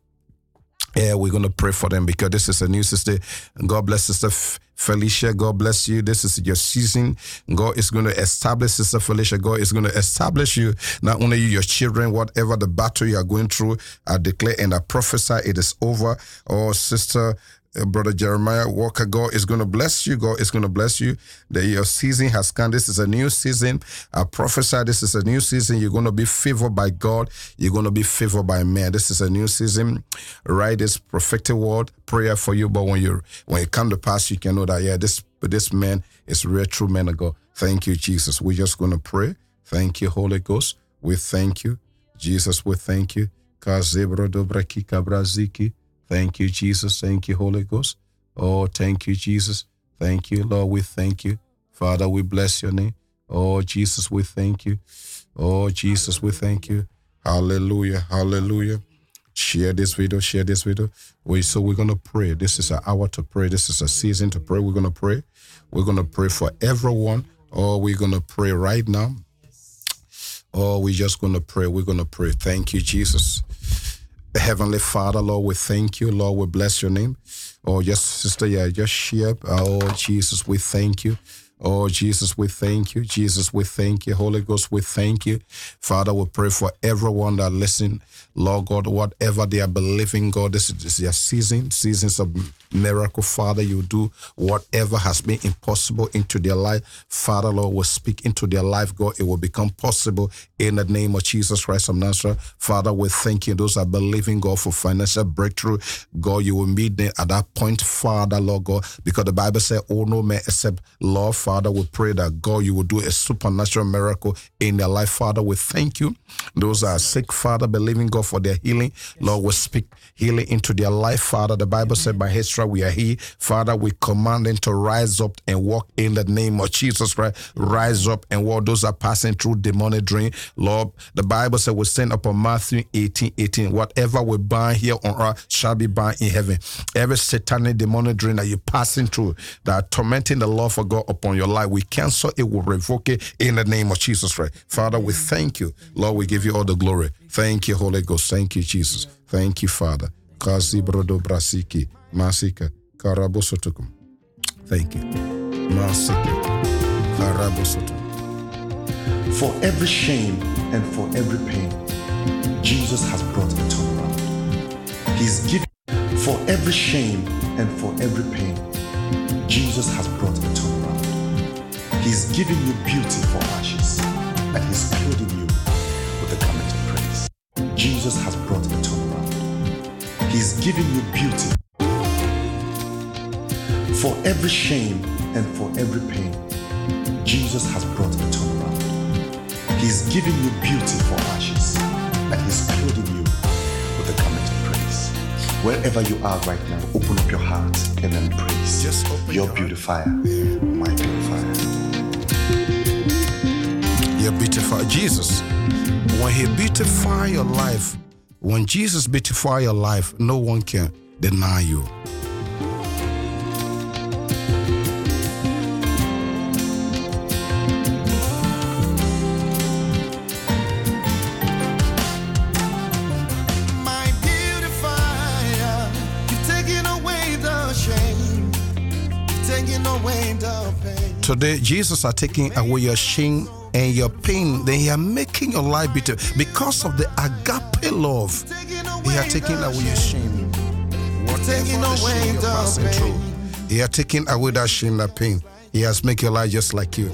Yeah, we're going to pray for them because this is a new sister. God bless Sister Felicia. God bless you. This is your season. God is going to establish Sister Felicia. God is going to establish you, not only you, your children, whatever the battle you are going through. I declare and I prophesy it is over. Oh, Sister Uh, Brother Jeremiah Walker, God is going to bless you. God is going to bless you. That your season has come. This is a new season. I prophesy this is a new season. You're going to be favored by God. You're going to be favored by man. This is a new season. Write this prophetic word, prayer for you. But when you when it come to pass, you can know that yeah, this this man is real true man of God. Thank you, Jesus. We're just going to pray. Thank you, Holy Ghost. We thank you, Jesus. We thank you. Thank you, Jesus. Thank you, Holy Ghost. Oh, thank you, Jesus. Thank you, Lord. We thank you. Father, we bless your name. Oh, Jesus, we thank you. Oh, Jesus, we thank you. Hallelujah. Hallelujah. Share this video, share this video. We so we're gonna pray. This is an hour to pray. This is a season to pray. We're gonna pray. We're gonna pray for everyone. Oh, we're gonna pray right now. Oh, we're just gonna pray. We're gonna pray. Thank you, Jesus. Heavenly Father, Lord, we thank you. Lord, we bless your name. Oh, yes, sister, yeah, just share. Oh, Jesus, we thank you. Oh, Jesus, we thank you. Jesus, we thank you. Holy Ghost, we thank you. Father, we pray for everyone that listen. Lord God, whatever they are believing, God, this is their season, seasons of miracle. Father, you do whatever has been impossible into their life. Father, Lord, will speak into their life, God. It will become possible in the name of Jesus Christ of Nazareth. Father, we thank you. Those are believing, God, for financial breakthrough. God, you will meet them at that point, Father, Lord God, because the Bible said, Oh, no man except Lord, Father, we pray that God, you will do a supernatural miracle in their life. Father, we thank you. Those are sick, Father, believing God for their healing. Lord, we speak healing into their life, Father. The Bible said, by his stripes we are here. Father, we command them to rise up and walk in the name of Jesus Christ. Rise up and walk. Those are passing through demonic dream. Lord, the Bible said we send upon Matthew 18, 18. Whatever we bind here on earth shall be bound in heaven. Every satanic demonic dream that you're passing through that are tormenting the love of God upon your life, we cancel it, we revoke it in the name of Jesus Christ. Father, we thank you. Lord, we give you all the glory. Thank you, Holy Ghost. Thank you, Jesus. Thank you, Father. Kazi brodo brasiki. Masika. Karabosotukum. Thank you. Masika. Karabosotukum. For every shame and for every pain, Jesus has brought a turnaround. He's giving for every shame and for every pain, Jesus has brought a turnaround. He's giving you beauty for ashes, and he's clothing you with the garment of praise. Jesus has brought a turnaround. He's giving you beauty for every shame and for every pain. Jesus has brought a turnaround. He's giving you beauty for ashes, and he's clothing you with the garment of praise. Wherever you are right now, open up your heart and then praise. Just open your your beautifier, my beautifier. You beautify Jesus. When He beautify your life, when Jesus beautify your life, no one can deny you. Today, Jesus are taking away your shame and your pain. Then He are making your life better because of the agape love. He are taking away your shame. Whatever Taking away the passing pain. through, He are taking away that shame, that pain. He has made your life just like you.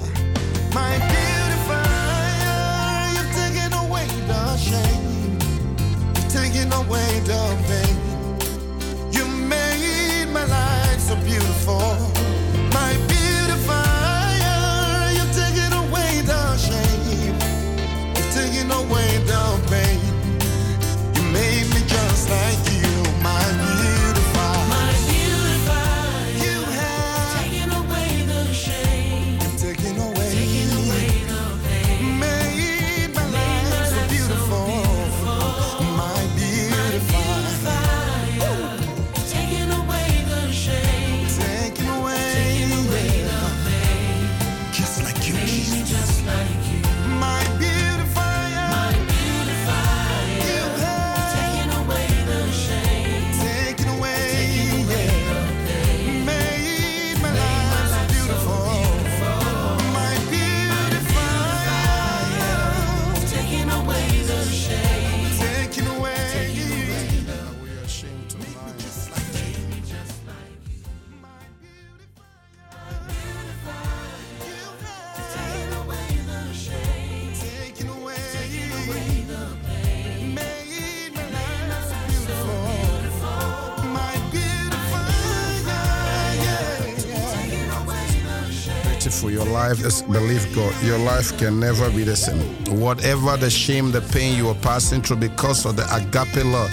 Life is believe God. Your life can never be the same. Whatever the shame, the pain you are passing through because of the agape love,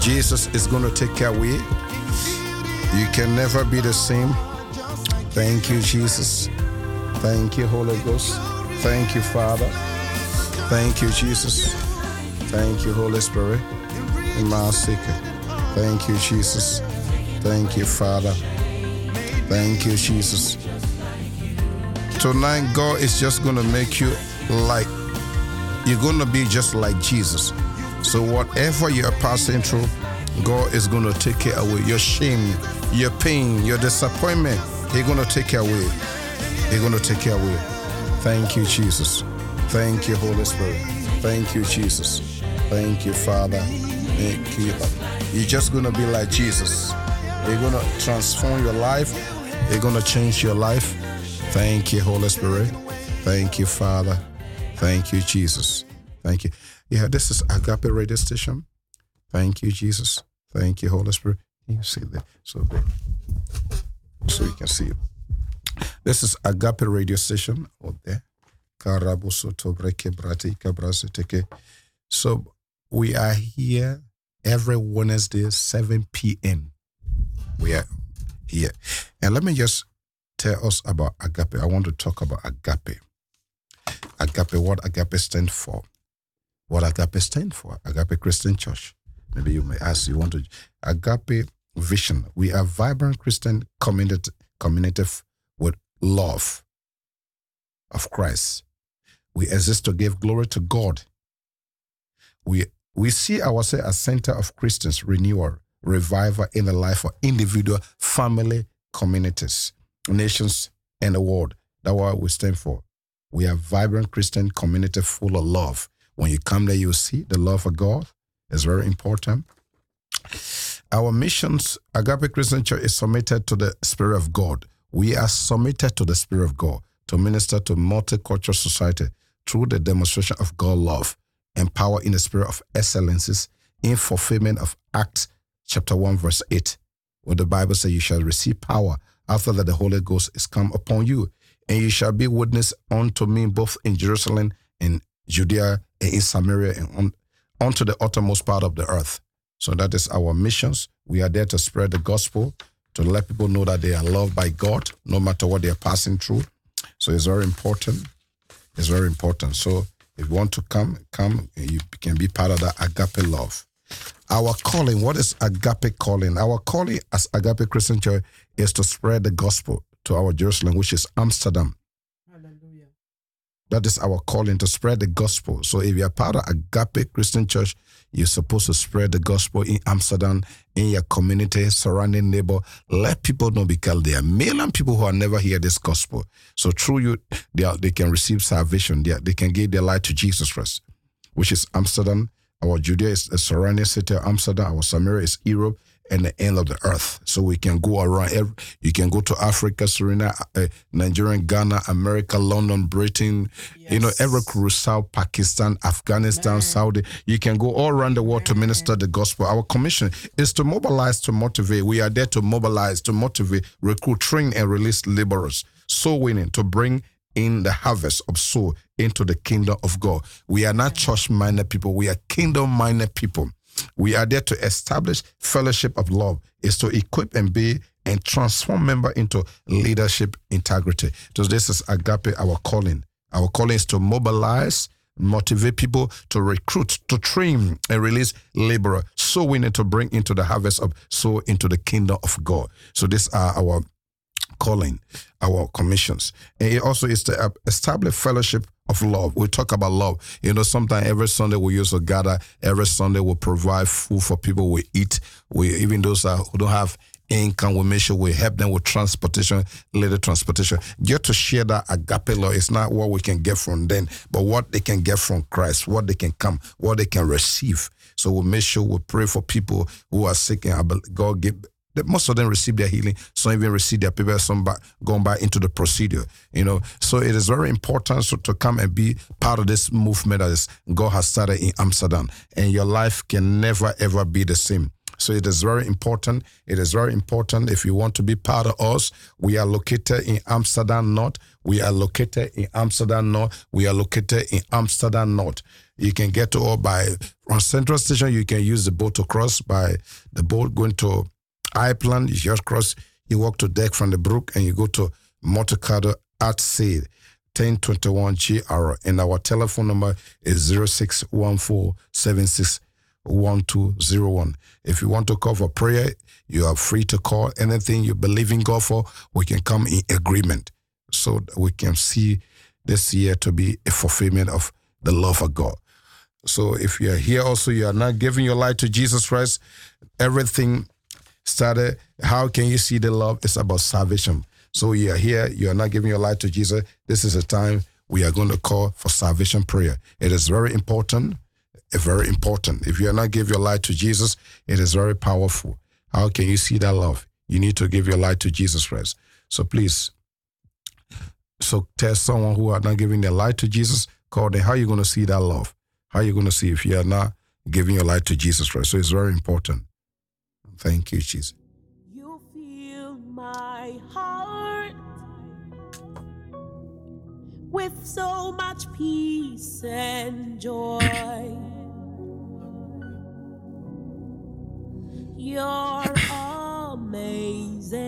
Jesus is going to take of you. Can never be the same. Thank you, Jesus. Thank you, Holy Ghost. Thank you, Father. Thank you, Jesus. Thank you, Holy Spirit. Imasike. Thank you, Jesus. Thank you, Father. Thank you, Jesus. Tonight, God is just going to make you like, you're going to be just like Jesus. So, whatever you're passing through, God is going to take it away. Your shame, your pain, your disappointment, He's going to take it away. He's going to take it away. Thank you, Jesus. Thank you, Holy Spirit. Thank you, Jesus. Thank you, Father. Thank you. You're just going to be like Jesus. You're going to transform your life. You're going to change your life. Thank you, Holy Spirit. Thank you, Father. Thank you, Jesus. Thank you. Yeah, this is Agape Radio Station. Thank you, Jesus. Thank you, Holy Spirit. You see that? So there. So you can see it. This is Agape Radio Station out there. Brati Kabrasiteke. So we are here every Wednesday, 7 p.m. We are here. And let me just tell us about agape. I want to talk about agape. Agape, what agape stands for. What agape stands for. Agape Christian Church. Maybe you may ask, you want to. Agape vision. We are vibrant Christian community, community with love of Christ. We exist to give glory to God. We we see ourselves as center of Christians renewal, revival in the life of individual, family, communities, nations, and the world. That's what we stand for. We are vibrant Christian community full of love. When you come there, you see the love of God is very important. Our missions, Agape Christian Church, is submitted to the Spirit of God. We are submitted to the Spirit of God to minister to multicultural society through the demonstration of God love and power in the spirit of excellences in fulfillment of Acts chapter 1, verse 8, where the Bible says, You shall receive power after that the Holy Ghost is come upon you, and you shall be witness unto me both in Jerusalem and Judea and in Samaria and on, unto the uttermost part of the earth. So that is our missions. We are there to spread the gospel, to let people know that they are loved by God, no matter what they are passing through. So it's very important. It's very important. So if you want to come, come. You can be part of that agape love. Our calling, what is agape calling? Our calling as Agape Christian Church is to spread the gospel to our Jerusalem, which is Amsterdam. Hallelujah. That is our calling to spread the gospel. So if you're part of a Agape Christian Church, you're supposed to spread the gospel in Amsterdam, in your community, surrounding neighbor. Let people know because there are million people who have never heard this gospel. So through you, they, are, they can receive salvation. They, are- they can give their life to Jesus Christ, which is Amsterdam. Our Judea is the surrounding city of Amsterdam. Our Samaria is Europe and the end of the earth. So we can go around. Every, you can go to Africa, Serena, uh, Nigeria, Ghana, America, London, Britain, you know, every Curacao, Pakistan, Afghanistan, Saudi. You can go all around the world to minister the gospel. Our commission is to mobilize, to motivate. We are there to mobilize, to motivate, recruit, train, and release laborers. Soul winning to bring in the harvest of soul into the kingdom of God. We are not church minded people, we are kingdom minded people. We are there to establish fellowship of love, is to equip and be and transform member into leadership integrity. So this is agape, our calling. Our calling is to mobilize, motivate people to recruit, to train and release laborer. So we need to bring into the harvest of soul into the kingdom of God. So these are our calling, our commissions. And it also is to establish fellowship of love. We talk about love. You know, sometimes every Sunday we used to gather, every Sunday we provide food for people we eat. We even those who don't have income, we make sure we help them with transportation, little transportation. Get to share that agape love. It's not what we can get from them, but what they can get from Christ, what they can come, what they can receive. So we make sure we pray for people who are sick and God give that most of them receive their healing. Some even receive their papers. Some back, going back into the procedure. You know, so it is very important so, to come and be part of this movement that is God has started in Amsterdam, and your life can never ever be the same. So it is very important. It is very important if you want to be part of us. We are located in Amsterdam North. We are located in Amsterdam North. We are located in Amsterdam North. You can get to all by from Central Station. You can use the boat to cross by the boat going to Iceland. You just cross. You walk to deck from the brook and you go to Motorcado at Sea. 1021 GR and our telephone number is 0614 If you want to call for prayer, you are free to call. Anything you believe in God for, we can come in agreement so we can see this year to be a fulfillment of the love of God. So if you are here also, you are not giving your life to Jesus Christ, everything started. How can you see the love? It's about salvation. So you are here, you are not giving your life to Jesus. This is a time we are going to call for salvation prayer. It is very important very important. If you are not give your life to Jesus, it is very powerful. How can you see that love? You need to give your life to Jesus Christ. So please, so tell someone who are not giving their life to Jesus, call them. How are you going to see that love? How are you going to see if you are not giving your life to Jesus Christ? So it's very important. Thank you, Jesus. You fill my heart with so much peace and joy. You're amazing.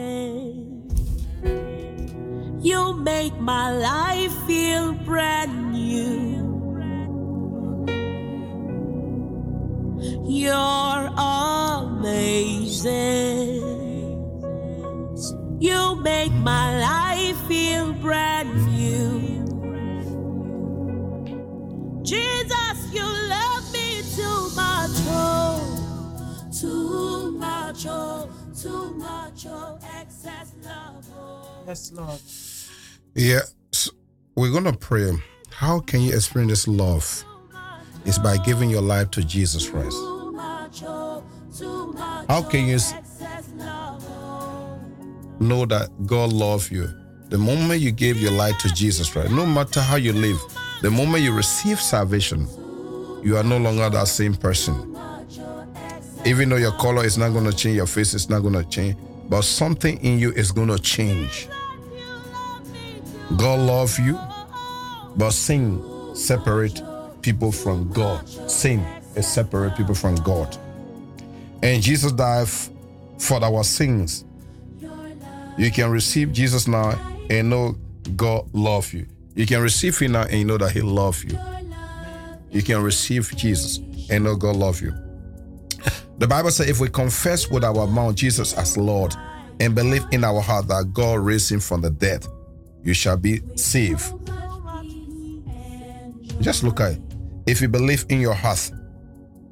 You make my life feel brand new. You're amazing. Amazing, you make my life feel brand new. Jesus, you love me too much, oh, too much, oh, too much, oh, excess love, oh. Yes, Lord. Yeah, so we're going to pray. How can you experience this love? It's by giving your life to Jesus Christ. How can you know that God loves you. The moment you gave your life to Jesus Christ, no matter how you live, the moment you receive salvation, you are no longer that same person. Even though your color is not going to change, your face is not going to change, but something in you is going to change. God loves you, but sin separate people from God. Sin is separate people from God. And Jesus died for our sins. You can receive Jesus now and know God love you. You can receive Him now and you know that He love you. You can receive Jesus and know God love you. The Bible says if we confess with our mouth Jesus as Lord and believe in our heart that God raised Him from the dead, you shall be saved. Just look at it. If you believe in your heart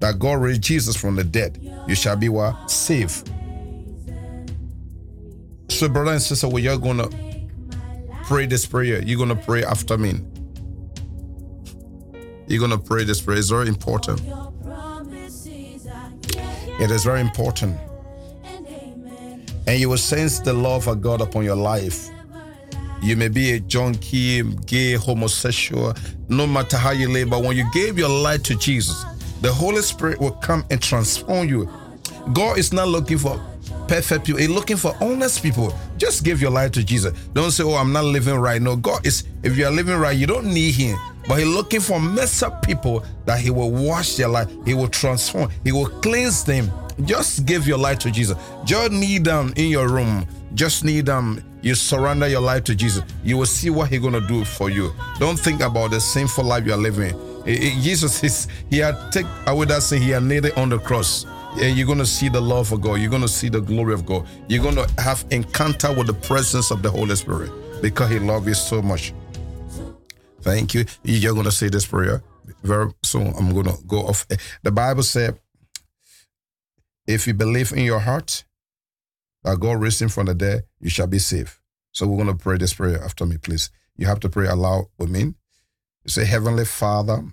that God raised Jesus from the dead, you shall be what? Saved. So, brother and sister, we are gonna pray this prayer. You're gonna pray after me. You're gonna pray this prayer. It's very important. It is very important. And you will sense the love of God upon your life. You may be a junkie, gay, homosexual, no matter how you live, but when you gave your life to Jesus, the Holy Spirit will come and transform you. God is not looking for perfect people, He's looking for honest people. Just give your life to Jesus. Don't say, Oh, I'm not living right. No, God is, if you are living right, you don't need Him. But He's looking for messed up people that He will wash their life, He will transform, He will cleanse them. Just give your life to Jesus. Just kneel down in your room. Just kneel down. You surrender your life to Jesus. You will see what He's gonna do for you. Don't think about the sinful life you are living. Eh, eh, Jesus is He had take away that sin. He had nailed it on the cross. And you're gonna see the love of God. You're gonna see the glory of God. You're gonna have encounter with the presence of the Holy Spirit because He loves you so much. Thank you. You're gonna say this prayer very soon. I'm gonna go off. The Bible said, if you believe in your heart that God raised him from the dead, you shall be saved. So we're gonna pray this prayer after me, please. You have to pray aloud with me. You say, Heavenly Father,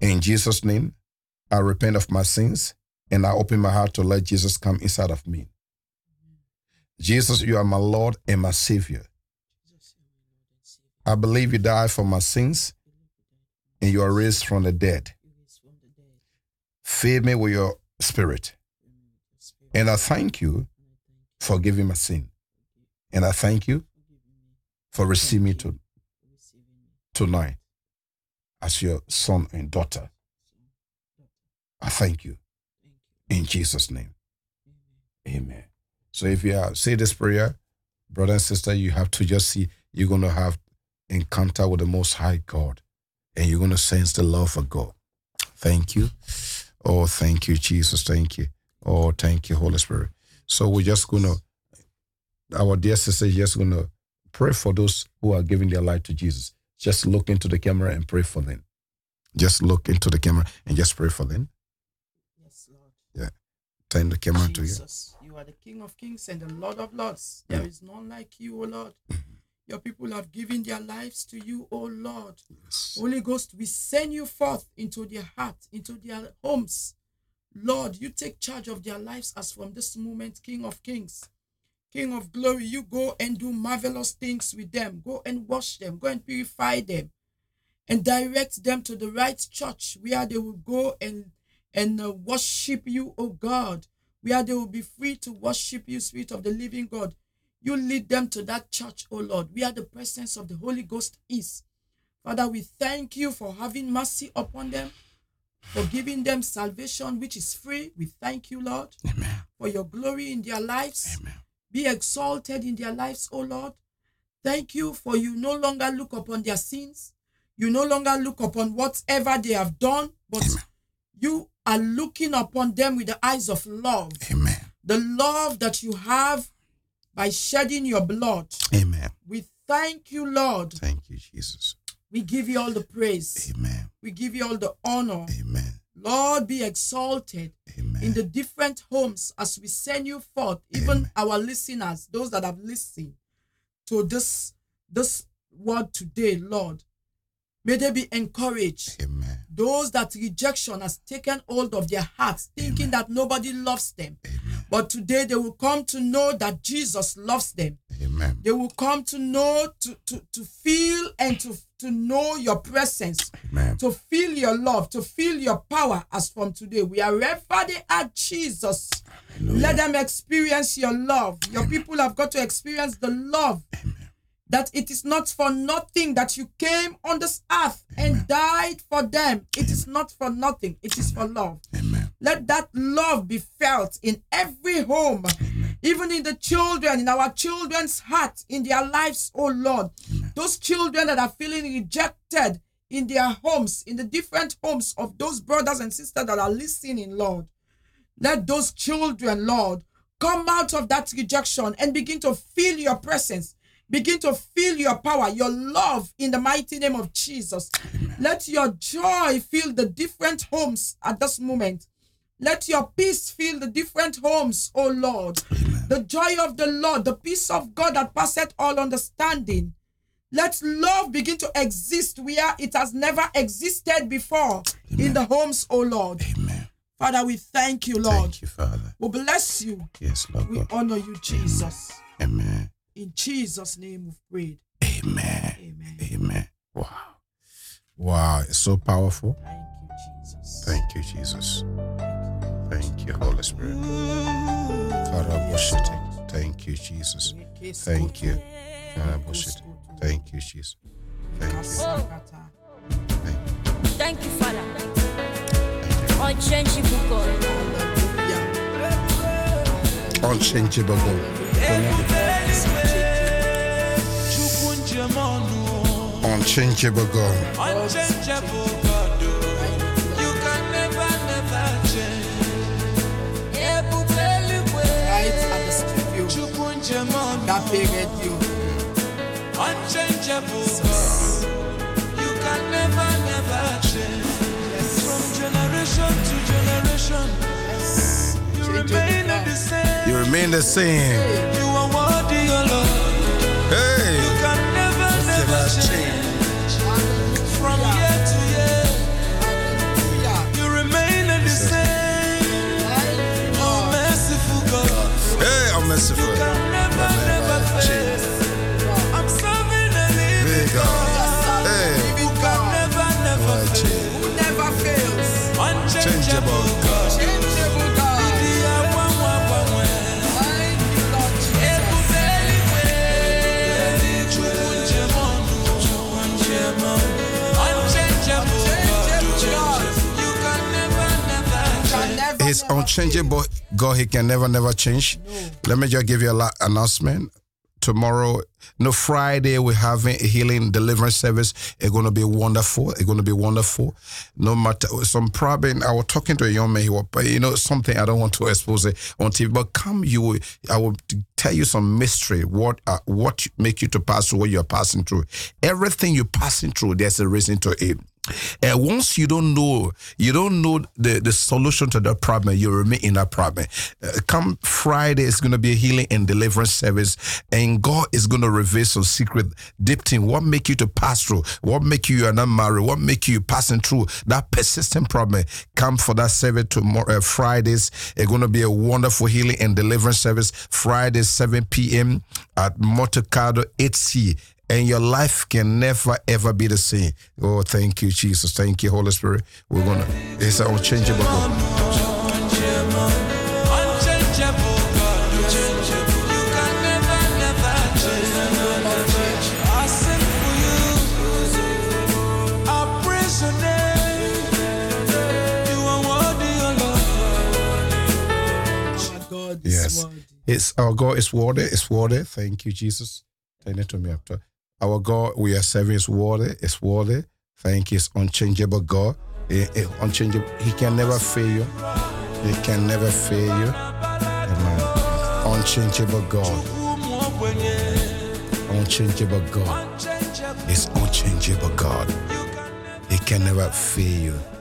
in Jesus' name, I repent of my sins and I open my heart to let Jesus come inside of me. Jesus, you are my Lord and my Savior. I believe you died for my sins and you are raised from the dead. Fill me with your spirit. And I thank you for giving my sin. And I thank you for receiving me to, tonight as your son and daughter. I thank you. In Jesus' name. Amen. So if you are, say this prayer, brother and sister, you have to just see you're going to have encounter with the Most High God, and you're going to sense the love of God. Thank you. Oh, thank you, Jesus. Thank you. Oh, thank you, Holy Spirit. So we're just going to, our dear sister, is just going to pray for those who are giving their life to Jesus. Just look into the camera and pray for them. Just look into the camera and just pray for them. Yes, Lord. Yeah. Turn the camera to you. Jesus, you are the King of Kings and the Lord of Lords. There is none like you, O Lord. Mm-hmm. Your people have given their lives to you, O Lord. Yes. Holy Ghost, we send you forth into their heart, into their homes. Lord, you take charge of their lives as from this moment, King of Kings. King of glory, you go and do marvelous things with them. Go and wash them. Go and purify them. And direct them to the right church where they will go and, and uh, worship you, O God. Where they will be free to worship you, Spirit of the living God. You lead them to that church, O Lord, where the presence of the Holy Ghost is. Father, we thank you for having mercy upon them, for giving them salvation, which is free. We thank you, Lord, Amen. for your glory in their lives. Amen. Be exalted in their lives, O Lord. Thank you for you no longer look upon their sins. You no longer look upon whatever they have done, but Amen. you are looking upon them with the eyes of love. Amen. The love that you have by shedding your blood. Amen. We thank you, Lord. Thank you, Jesus. We give you all the praise. Amen. We give you all the honor. Amen. Lord, be exalted Amen. in the different homes as we send you forth, even our listeners, those that have listened to this, this word today, Lord. May they be encouraged. Amen. Those that rejection has taken hold of their hearts, thinking that nobody loves them. But today they will come to know that Jesus loves them. Amen. They will come to know, to, to, to feel and to, to know your presence, Amen. to feel your love, to feel your power as from today. We are they are, Jesus. Let them experience your love. Your people have got to experience the love. That it is not for nothing that you came on this earth and died for them. It is not for nothing. It is for love. Amen. Let that love be felt in every home, even in the children, in our children's heart, in their lives, oh Lord. Those children that are feeling rejected in their homes, in the different homes of those brothers and sisters that are listening, Lord. Let those children, Lord, come out of that rejection and begin to feel your presence. begin to feel your power, your love in the mighty name of Jesus. Let your joy fill the different homes at this moment. Let your peace fill the different homes, oh Lord. The joy of the Lord, the peace of God that passeth all understanding. Let love begin to exist where it has never existed before in the homes, oh Lord. Amen. Father, we thank you, Lord. Thank you, Father. We bless you. Yes, Lord We God. honor you, Jesus. Amen. In Jesus' name we've prayed. Amen. Amen. Amen. Wow. Wow. It's so powerful. Thank you, Jesus. Thank you, Jesus. Thank you, Holy Spirit. Karaboshete. Thank you, Jesus. Thank you. Karaboshete. Thank you, Jesus. Thank you. Jesus. Thank you. Thank you, Father. Unchangeable God. Unchangeable God. Chukwu njem ọnụ. Unchangeable God. Unchangeable God. You can never, never change. Right at the studio. Chukwu njem ọnụ. Unchangeable God. You can never, never change. From generation to generation, you remain the same. You remain the same. You are worthy, O Lord. Hey. You can never, never change. From year to year, you remain the same. Oh, merciful God. Hey, I'm merciful. Can change. never, He's never unchangeable God. He can never, never change. Let me just give you a la- announcement. Tomorrow, no Friday, we're having a healing deliverance service. It's going to be wonderful. It's going to be wonderful. No matter some problem. I was talking to a young man. He was, but you know, something I don't want to expose it on TV. But come, you, will- I will tell you some mystery. What, uh, what make you to pass through what you're passing through? Everything you're passing through, there's a reason to it. And once you don't know, you don't know the, the solution to the problem, you remain in that problem. Uh, come Friday, it's going to be a healing and deliverance service, and God is going to reveal some secret deep thing. What make you to pass through? What make you you are not? What make you passing through that persistent problem? Come for that service tomorrow, uh, Fridays. It's going to be a wonderful healing and deliverance service. Friday, 7 p.m. at Montecado 8C and your life can never ever be the same. Oh, thank you, Jesus. Thank you, Holy Spirit. We're gonna. It's an unchangeable God. It's our God is worthy. It's worthy. Thank you, Jesus. Turn it to me after. Our God we are serving is worthy. It's worthy. Thank you. It's unchangeable God. Eh, eh, unchangeable. He can never fail you. He can never fail you. Amen. Unchangeable God. Unchangeable God. It's unchangeable God. He can never fail you.